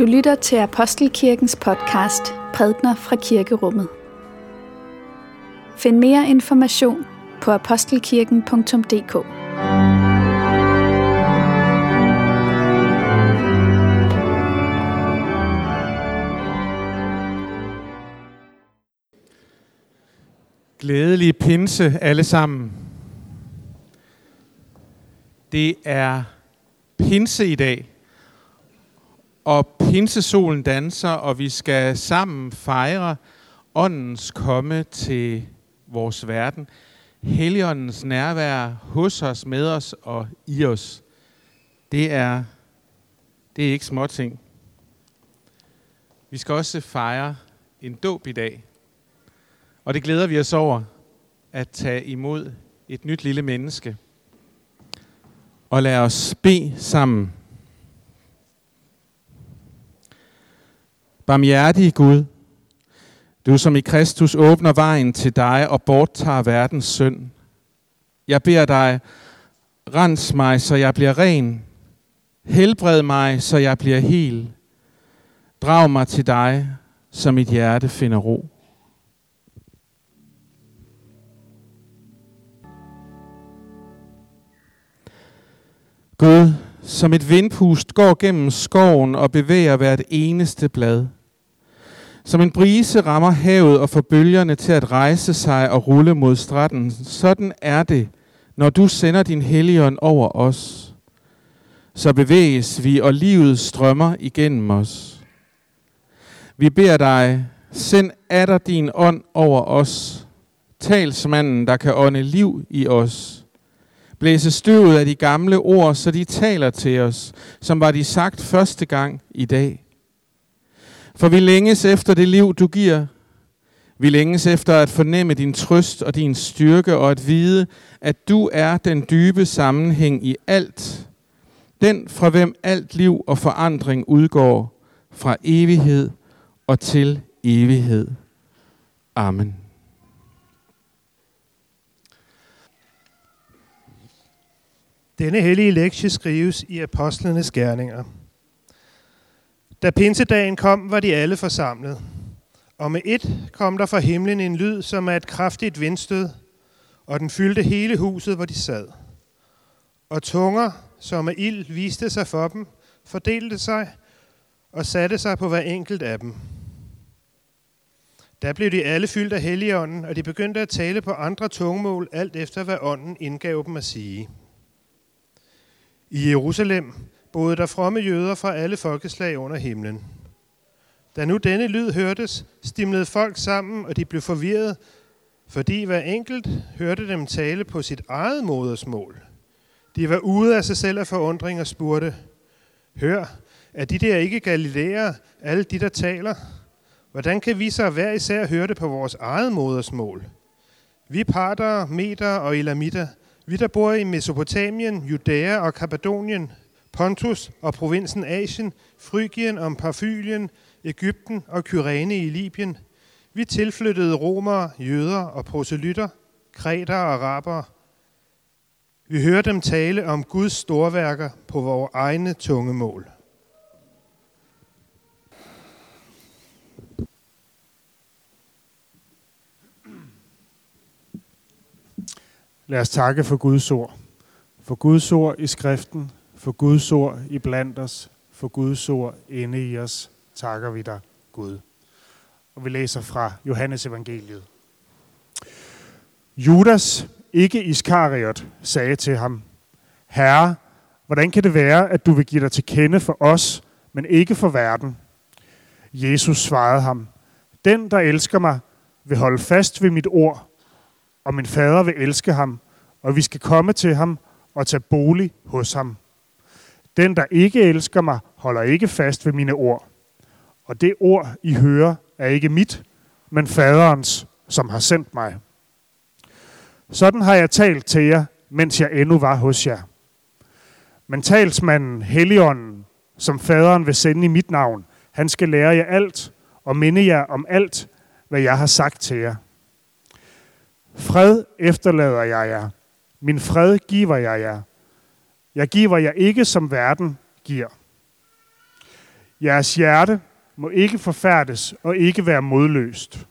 Du lytter til Apostelkirkens podcast Prædner fra Kirkerummet. Find mere information på apostelkirken.dk. Glædelig pinse alle sammen. Det er pinse i dag, og pinsesolen danser, og vi skal sammen fejre åndens komme til vores verden. Helligåndens nærvær hos os, med os og i os. Det er, det er ikke småting. Vi skal også fejre en dåb i dag. Og det glæder vi os over at tage imod et nyt lille menneske. Og lad os bede sammen. Barmhjertige Gud, du som i Kristus åbner vejen til dig og borttager verdens synd. Jeg beder dig, rens mig, så jeg bliver ren. Helbred mig, så jeg bliver hel. Drag mig til dig, så mit hjerte finder ro. Gud, som et vindpust går gennem skoven og bevæger hvert eneste blad. Som en brise rammer havet og får bølgerne til at rejse sig og rulle mod stranden. Sådan er det, når du sender din helligånd over os. Så bevæges vi, og livet strømmer igennem os. Vi beder dig, send atter din ånd over os. Talsmanden, der kan ånde liv i os blæse støvet af de gamle ord, så de taler til os, som var de sagt første gang i dag. For vi længes efter det liv, du giver. Vi længes efter at fornemme din trøst og din styrke, og at vide, at du er den dybe sammenhæng i alt. Den, fra hvem alt liv og forandring udgår, fra evighed og til evighed. Amen. Denne hellige lektie skrives i Apostlenes Gerninger. Da pinsedagen kom, var de alle forsamlet. Og med et kom der fra himlen en lyd, som er et kraftigt vindstød, og den fyldte hele huset, hvor de sad. Og tunger, som af ild, viste sig for dem, fordelte sig og satte sig på hver enkelt af dem. Der blev de alle fyldt af helligånden, og de begyndte at tale på andre tungemål, alt efter hvad ånden indgav dem at sige. I Jerusalem boede der fromme jøder fra alle folkeslag under himlen. Da nu denne lyd hørtes, stimlede folk sammen, og de blev forvirret, fordi hver enkelt hørte dem tale på sit eget modersmål. De var ude af sig selv af forundring og spurgte, Hør, er de der ikke galilæer, alle de der taler? Hvordan kan vi så hver især høre det på vores eget modersmål? Vi parter, meter og elamitter – vi, der bor i Mesopotamien, Judæa og Kappadonien, Pontus og provinsen Asien, Frygien og Parfylien, Ægypten og Kyrene i Libyen. Vi tilflyttede romere, jøder og proselytter, kreter og arabere. Vi hører dem tale om Guds storværker på vores egne tungemål. Lad os takke for Guds ord. For Guds ord i skriften, for Guds ord i blandt os, for Guds ord inde i os, takker vi dig, Gud. Og vi læser fra Johannes evangeliet. Judas, ikke Iskariot, sagde til ham, Herre, hvordan kan det være, at du vil give dig til kende for os, men ikke for verden? Jesus svarede ham, Den, der elsker mig, vil holde fast ved mit ord, og min fader vil elske ham, og vi skal komme til ham og tage bolig hos ham. Den, der ikke elsker mig, holder ikke fast ved mine ord. Og det ord, I hører, er ikke mit, men faderens, som har sendt mig. Sådan har jeg talt til jer, mens jeg endnu var hos jer. Men talsmanden, Helligånden, som faderen vil sende i mit navn, han skal lære jer alt og minde jer om alt, hvad jeg har sagt til jer. Fred efterlader jeg jer. Min fred giver jeg jer. Jeg giver jer ikke, som verden giver. Jeres hjerte må ikke forfærdes og ikke være modløst.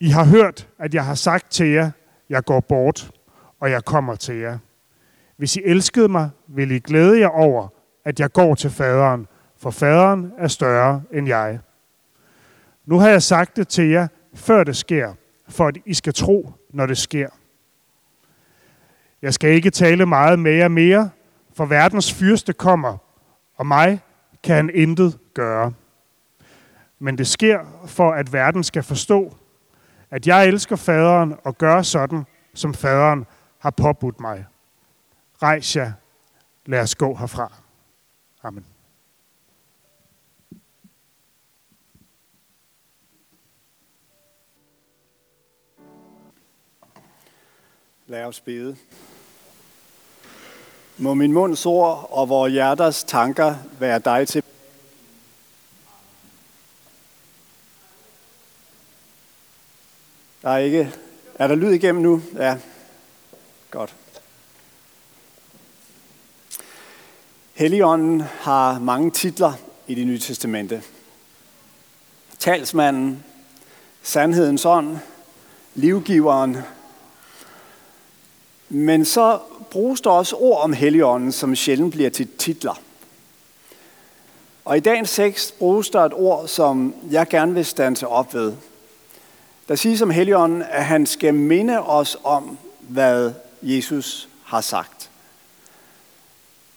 I har hørt, at jeg har sagt til jer, jeg går bort, og jeg kommer til jer. Hvis I elskede mig, vil I glæde jer over, at jeg går til faderen, for faderen er større end jeg. Nu har jeg sagt det til jer, før det sker, for at I skal tro, når det sker. Jeg skal ikke tale meget med jer mere, for verdens fyrste kommer, og mig kan han intet gøre. Men det sker for, at verden skal forstå, at jeg elsker faderen og gør sådan, som faderen har påbudt mig. Rejs jer, lad os gå herfra. Amen. Lad os bede. Må min munds ord og vores hjerters tanker være dig til. Der er ikke... Er der lyd igennem nu? Ja. Godt. Helligånden har mange titler i det nye testamente. Talsmanden, sandhedens ånd, livgiveren. Men så bruges der også ord om Helligånden, som sjældent bliver til titler. Og i dagens tekst bruges der et ord, som jeg gerne vil stanse op ved. Der siges om Helligånden, at han skal minde os om, hvad Jesus har sagt.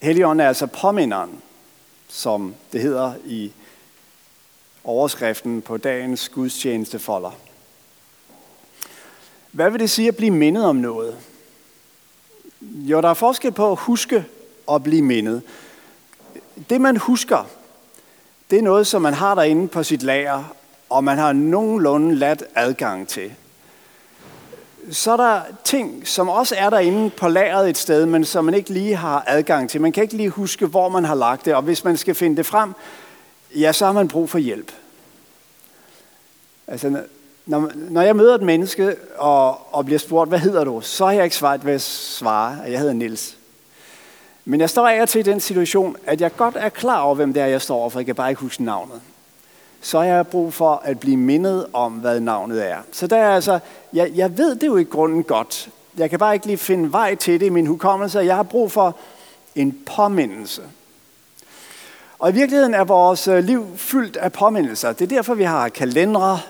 Helligånden er altså påminderen, som det hedder i overskriften på dagens gudstjeneste folder. Hvad vil det sige at blive mindet om noget? Jo, der er forskel på at huske og blive mindet. Det, man husker, det er noget, som man har derinde på sit lager, og man har nogenlunde lat adgang til. Så er der ting, som også er derinde på lageret et sted, men som man ikke lige har adgang til. Man kan ikke lige huske, hvor man har lagt det, og hvis man skal finde det frem, ja, så har man brug for hjælp. Altså, når, når jeg møder et menneske og, og bliver spurgt, hvad hedder du, så har jeg ikke svaret hvad jeg svarer, at jeg hedder Nils. Men jeg står af til den situation, at jeg godt er klar over, hvem det er, jeg står over, for jeg kan bare ikke huske navnet. Så har jeg brug for at blive mindet om, hvad navnet er. Så der er altså, jeg, jeg ved det jo i grunden godt. Jeg kan bare ikke lige finde vej til det i min hukommelse. Jeg har brug for en påmindelse. Og i virkeligheden er vores øh, liv fyldt af påmindelser. Det er derfor, vi har kalendere,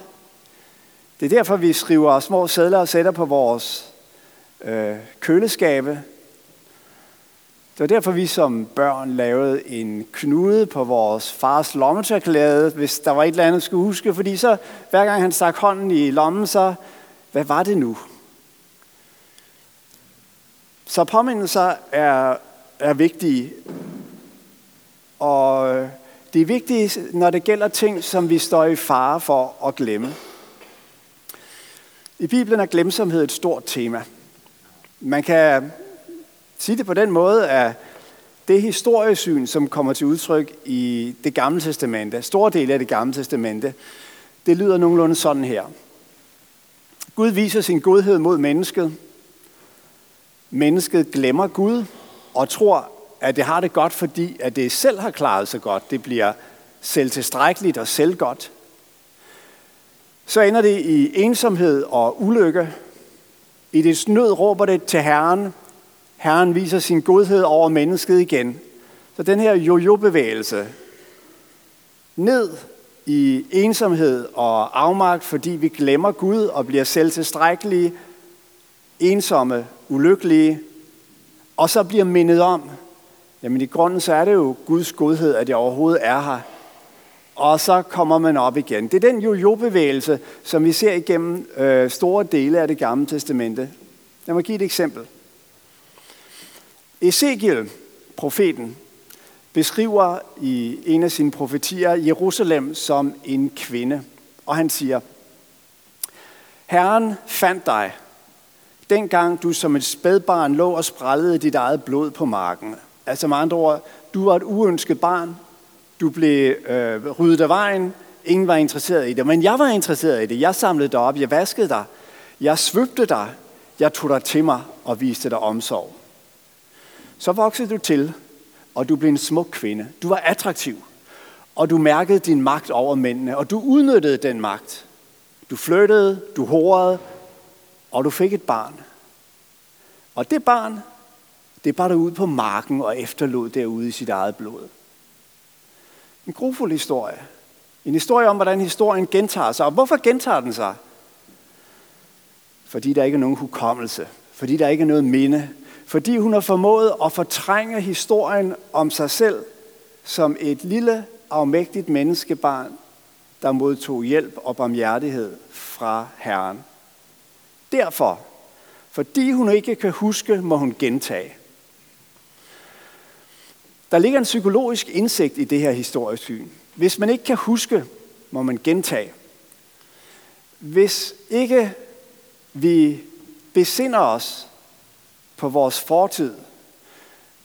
det er derfor, vi skriver små sædler og sætter på vores øh, køleskabe. Det var derfor, vi som børn lavede en knude på vores fars lommetørklæde, hvis der var et eller andet, skulle huske. Fordi så, hver gang han stak hånden i lommen, så, hvad var det nu? Så påmindelser er, er vigtige. Og øh, det er vigtigt, når det gælder ting, som vi står i fare for at glemme. I Bibelen er glemsomhed et stort tema. Man kan sige det på den måde, at det historiesyn, som kommer til udtryk i det gamle testamente, store dele af det gamle testamente, det lyder nogenlunde sådan her. Gud viser sin godhed mod mennesket. Mennesket glemmer Gud og tror, at det har det godt, fordi at det selv har klaret sig godt. Det bliver selvtilstrækkeligt og selvgodt så ender det i ensomhed og ulykke. I det nød råber det til Herren. Herren viser sin godhed over mennesket igen. Så den her jojo-bevægelse ned i ensomhed og afmagt, fordi vi glemmer Gud og bliver selvtilstrækkelige, ensomme, ulykkelige, og så bliver mindet om, jamen i grunden så er det jo Guds godhed, at jeg overhovedet er her og så kommer man op igen. Det er den jojo-bevægelse, som vi ser igennem øh, store dele af det gamle testamente. Lad mig give et eksempel. Ezekiel, profeten, beskriver i en af sine profetier Jerusalem som en kvinde. Og han siger, Herren fandt dig, dengang du som et spædbarn lå og sprællede dit eget blod på marken. Altså med andre ord, du var et uønsket barn, du blev øh, ryddet af vejen. Ingen var interesseret i det. Men jeg var interesseret i det. Jeg samlede dig op. Jeg vaskede dig. Jeg svøbte dig. Jeg tog dig til mig og viste dig omsorg. Så voksede du til og du blev en smuk kvinde. Du var attraktiv, og du mærkede din magt over mændene, og du udnyttede den magt. Du flyttede, du horede, og du fik et barn. Og det barn, det bar ud på marken og efterlod derude i sit eget blod. En grufuld historie. En historie om, hvordan historien gentager sig. Og hvorfor gentager den sig? Fordi der ikke er nogen hukommelse. Fordi der ikke er noget minde. Fordi hun har formået at fortrænge historien om sig selv som et lille, afmægtigt menneskebarn, der modtog hjælp og barmhjertighed fra Herren. Derfor, fordi hun ikke kan huske, må hun gentage. Der ligger en psykologisk indsigt i det her historiesyn. Hvis man ikke kan huske, må man gentage. Hvis ikke vi besinder os på vores fortid,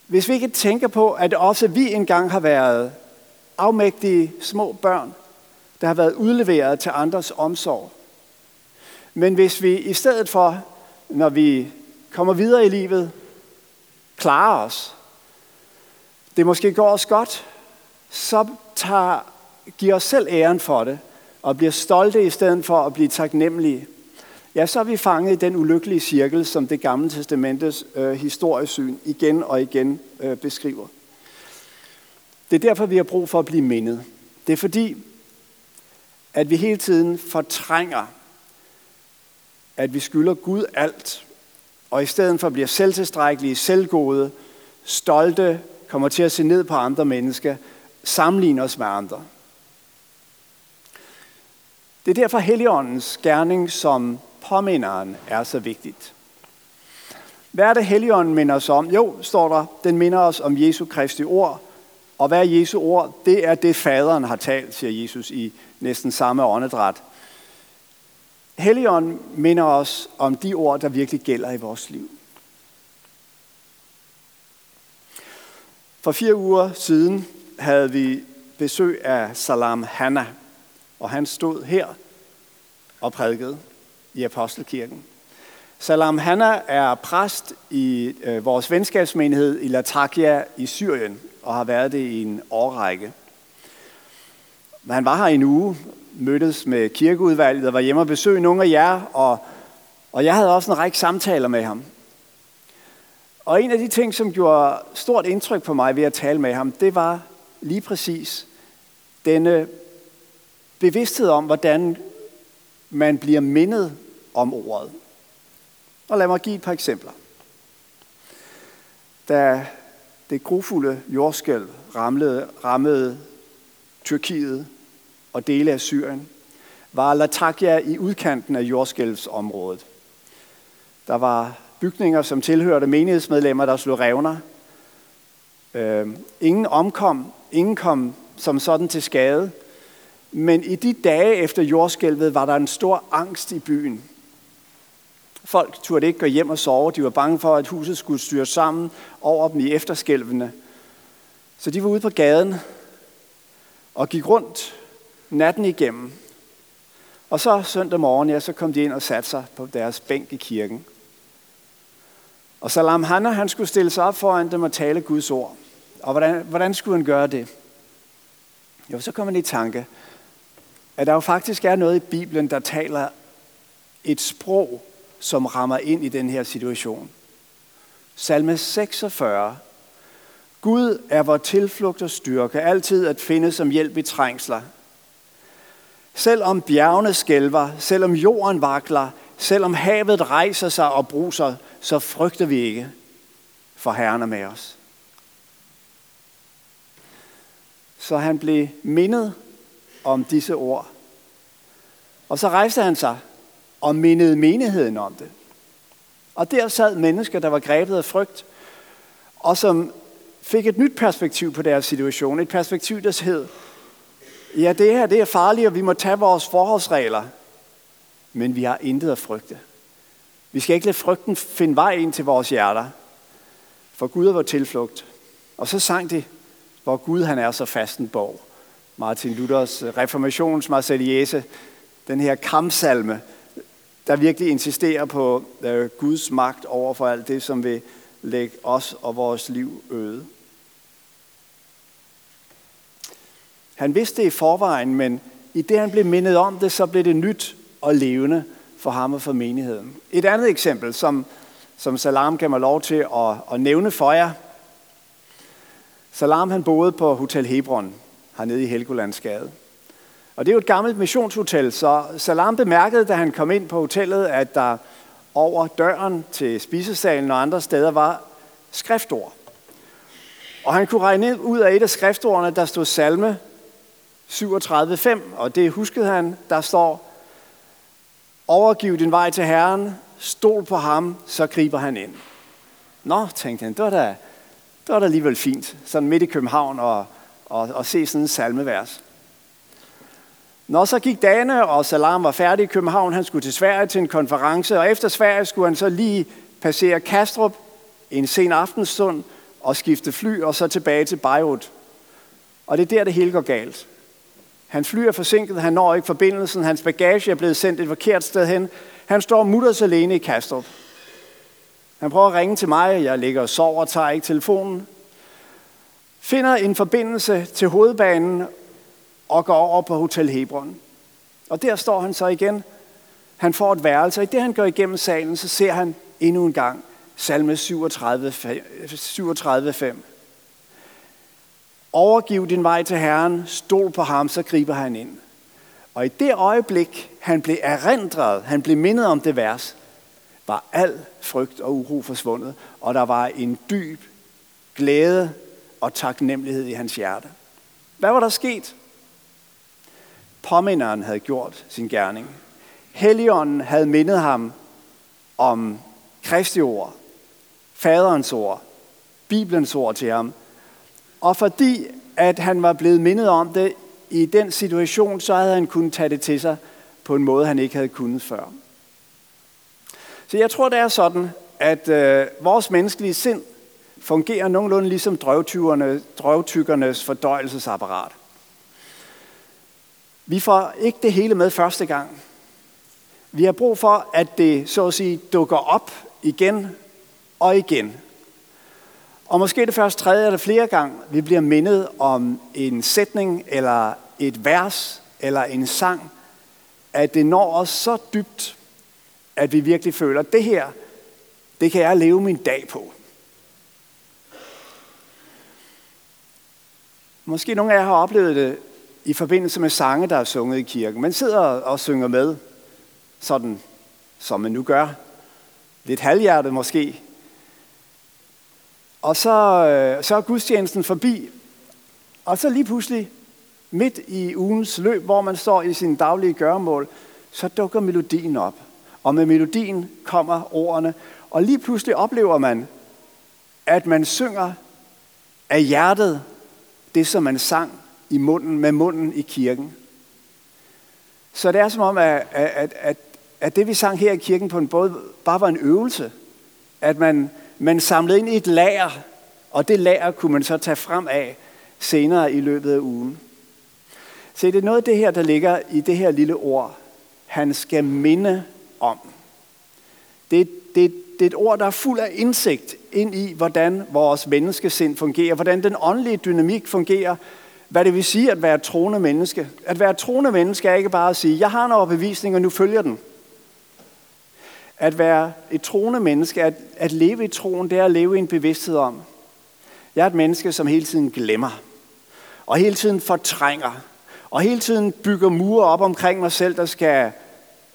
hvis vi ikke tænker på, at også vi engang har været afmægtige små børn, der har været udleveret til andres omsorg. Men hvis vi i stedet for, når vi kommer videre i livet, klarer os, det måske går os godt, så tager, giver os selv æren for det, og bliver stolte i stedet for at blive taknemmelige. Ja, så er vi fanget i den ulykkelige cirkel, som det gamle testamentets øh, historiesyn igen og igen øh, beskriver. Det er derfor, vi har brug for at blive mindet. Det er fordi, at vi hele tiden fortrænger, at vi skylder Gud alt, og i stedet for bliver selvtilstrækkelige, selvgode, stolte, kommer til at se ned på andre mennesker, sammenligne os med andre. Det er derfor Helligåndens gerning som påminderen er så vigtigt. Hvad er det Helligånden minder os om? Jo, står der, den minder os om Jesu Kristi ord. Og hvad er Jesu ord? Det er det, faderen har talt, siger Jesus i næsten samme åndedræt. Helligånden minder os om de ord, der virkelig gælder i vores liv. For fire uger siden havde vi besøg af Salam Hanna, og han stod her og prædikede i Apostelkirken. Salam Hanna er præst i øh, vores venskabsmenighed i Latakia i Syrien, og har været det i en årrække. Han var her i en uge, mødtes med kirkeudvalget og var hjemme og besøgte nogle af jer, og, og jeg havde også en række samtaler med ham. Og en af de ting, som gjorde stort indtryk på mig ved at tale med ham, det var lige præcis denne bevidsthed om, hvordan man bliver mindet om ordet. Og lad mig give et par eksempler. Da det grufulde jordskælv ramlede, rammede Tyrkiet og dele af Syrien, var Latakia i udkanten af jordskælvsområdet. Der var bygninger, som tilhørte menighedsmedlemmer, der slog revner. Øh, ingen omkom, ingen kom som sådan til skade. Men i de dage efter jordskælvet var der en stor angst i byen. Folk turde ikke gå hjem og sove. De var bange for, at huset skulle styre sammen over dem i efterskælvene. Så de var ude på gaden og gik rundt natten igennem. Og så søndag morgen, ja, så kom de ind og satte sig på deres bænk i kirken. Og Salam Hanna, han skulle stille sig op foran dem og tale Guds ord. Og hvordan, hvordan skulle han gøre det? Jo, så kommer han i tanke, at der jo faktisk er noget i Bibelen, der taler et sprog, som rammer ind i den her situation. Salme 46. Gud er vores tilflugt og styrke, altid at finde som hjælp i trængsler. Selvom bjergene skælver, selvom jorden vakler, selvom havet rejser sig og bruser, så frygter vi ikke, for Herren er med os. Så han blev mindet om disse ord. Og så rejste han sig og mindede menigheden om det. Og der sad mennesker, der var grebet af frygt, og som fik et nyt perspektiv på deres situation. Et perspektiv, der hed, ja, det her det er farligt, og vi må tage vores forholdsregler, men vi har intet at frygte. Vi skal ikke lade frygten finde vej ind til vores hjerter, for Gud er vores tilflugt. Og så sang de, hvor Gud han er så fast en borg. Martin Luthers øh, reformations Marseillaise, den her kampsalme, der virkelig insisterer på øh, Guds magt over for alt det, som vil lægge os og vores liv øde. Han vidste det i forvejen, men i det han blev mindet om det, så blev det nyt og levende for ham og for menigheden. Et andet eksempel, som, som Salam gav mig lov til at, at nævne for jer. Salam han boede på Hotel Hebron, hernede i Helgolandsgade. Og det er jo et gammelt missionshotel, så Salam bemærkede, da han kom ind på hotellet, at der over døren til spisesalen og andre steder var skriftord. Og han kunne regne ud af et af skriftordene, der stod salme 37.5, og det huskede han, der står, overgiv din vej til Herren, stol på ham, så griber han ind. Nå, tænkte han, det var da, det var da alligevel fint, sådan midt i København, og, og, og se sådan en salmevers. Når så gik dagene, og Salam var færdig i København, han skulle til Sverige til en konference, og efter Sverige skulle han så lige passere Kastrup en sen aftenstund og skifte fly, og så tilbage til Beirut. Og det er der, det hele går galt. Han fly er forsinket, han når ikke forbindelsen, hans bagage er blevet sendt et forkert sted hen. Han står mutters alene i Kastrup. Han prøver at ringe til mig, jeg ligger og sover og tager ikke telefonen. Finder en forbindelse til hovedbanen og går over på Hotel Hebron. Og der står han så igen. Han får et værelse, og i det han går igennem salen, så ser han endnu en gang salme 37, 37 5. Overgiv din vej til Herren, stol på ham, så griber han ind. Og i det øjeblik, han blev erindret, han blev mindet om det vers, var al frygt og uro forsvundet, og der var en dyb glæde og taknemmelighed i hans hjerte. Hvad var der sket? Påminderen havde gjort sin gerning. Helligånden havde mindet ham om Kristi ord, faderens ord, Bibelens ord til ham. Og fordi at han var blevet mindet om det i den situation, så havde han kunnet tage det til sig på en måde, han ikke havde kunnet før. Så jeg tror, det er sådan, at øh, vores menneskelige sind fungerer nogenlunde ligesom drøvtykkernes fordøjelsesapparat. Vi får ikke det hele med første gang. Vi har brug for, at det så at sige dukker op igen og igen. Og måske det først tredje eller flere gang, vi bliver mindet om en sætning eller et vers eller en sang, at det når os så dybt, at vi virkelig føler, at det her, det kan jeg leve min dag på. Måske nogle af jer har oplevet det i forbindelse med sange, der er sunget i kirken. Man sidder og synger med, sådan som man nu gør. Lidt halvhjertet måske. Og så, øh, så er gudstjenesten forbi. Og så lige pludselig, midt i ugens løb, hvor man står i sin daglige gøremål, så dukker melodien op. Og med melodien kommer ordene. Og lige pludselig oplever man, at man synger af hjertet det, som man sang i munden, med munden i kirken. Så det er som om, at, at, at, at det vi sang her i kirken på en båd, bare var en øvelse. At man, man samlede ind i et lager, og det lager kunne man så tage frem af senere i løbet af ugen. Se, det er noget af det her, der ligger i det her lille ord. Han skal minde om. Det, det, det er et ord, der er fuld af indsigt ind i, hvordan vores menneskesind fungerer, hvordan den åndelige dynamik fungerer, hvad det vil sige at være et troende menneske. At være et troende menneske er ikke bare at sige, jeg har en overbevisning, og nu følger den. At være et troende menneske, at, at leve i troen, det er at leve i en bevidsthed om. Jeg er et menneske, som hele tiden glemmer, og hele tiden fortrænger, og hele tiden bygger mure op omkring mig selv, der skal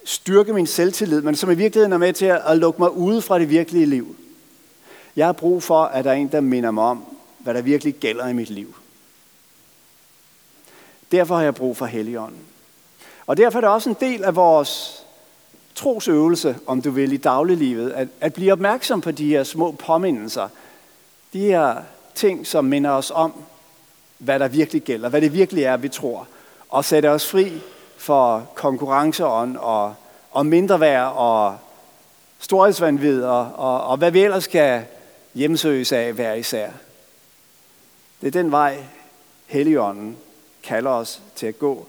styrke min selvtillid, men som i virkeligheden er med til at lukke mig ude fra det virkelige liv. Jeg har brug for, at der er en, der minder mig om, hvad der virkelig gælder i mit liv. Derfor har jeg brug for Helligånden. Og derfor er det også en del af vores trosøvelse, om du vil, i dagliglivet, at, at blive opmærksom på de her små påmindelser. De her ting, som minder os om, hvad der virkelig gælder, hvad det virkelig er, vi tror. Og sætte os fri for konkurrenceånd og, og mindre værd og storhedsvandvid og, og, og hvad vi ellers skal hjemsøges af hver især. Det er den vej, Helligånden kalder os til at gå.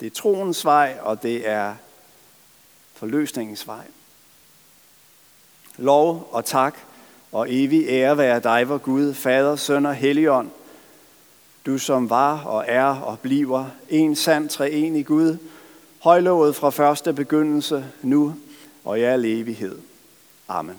Det er troens vej, og det er forløsningens vej. Lov og tak og evig ære være dig, vor Gud, Fader, Søn og Helligånd, Du som var og er og bliver en sand treenig Gud, højlovet fra første begyndelse, nu og i al evighed. Amen.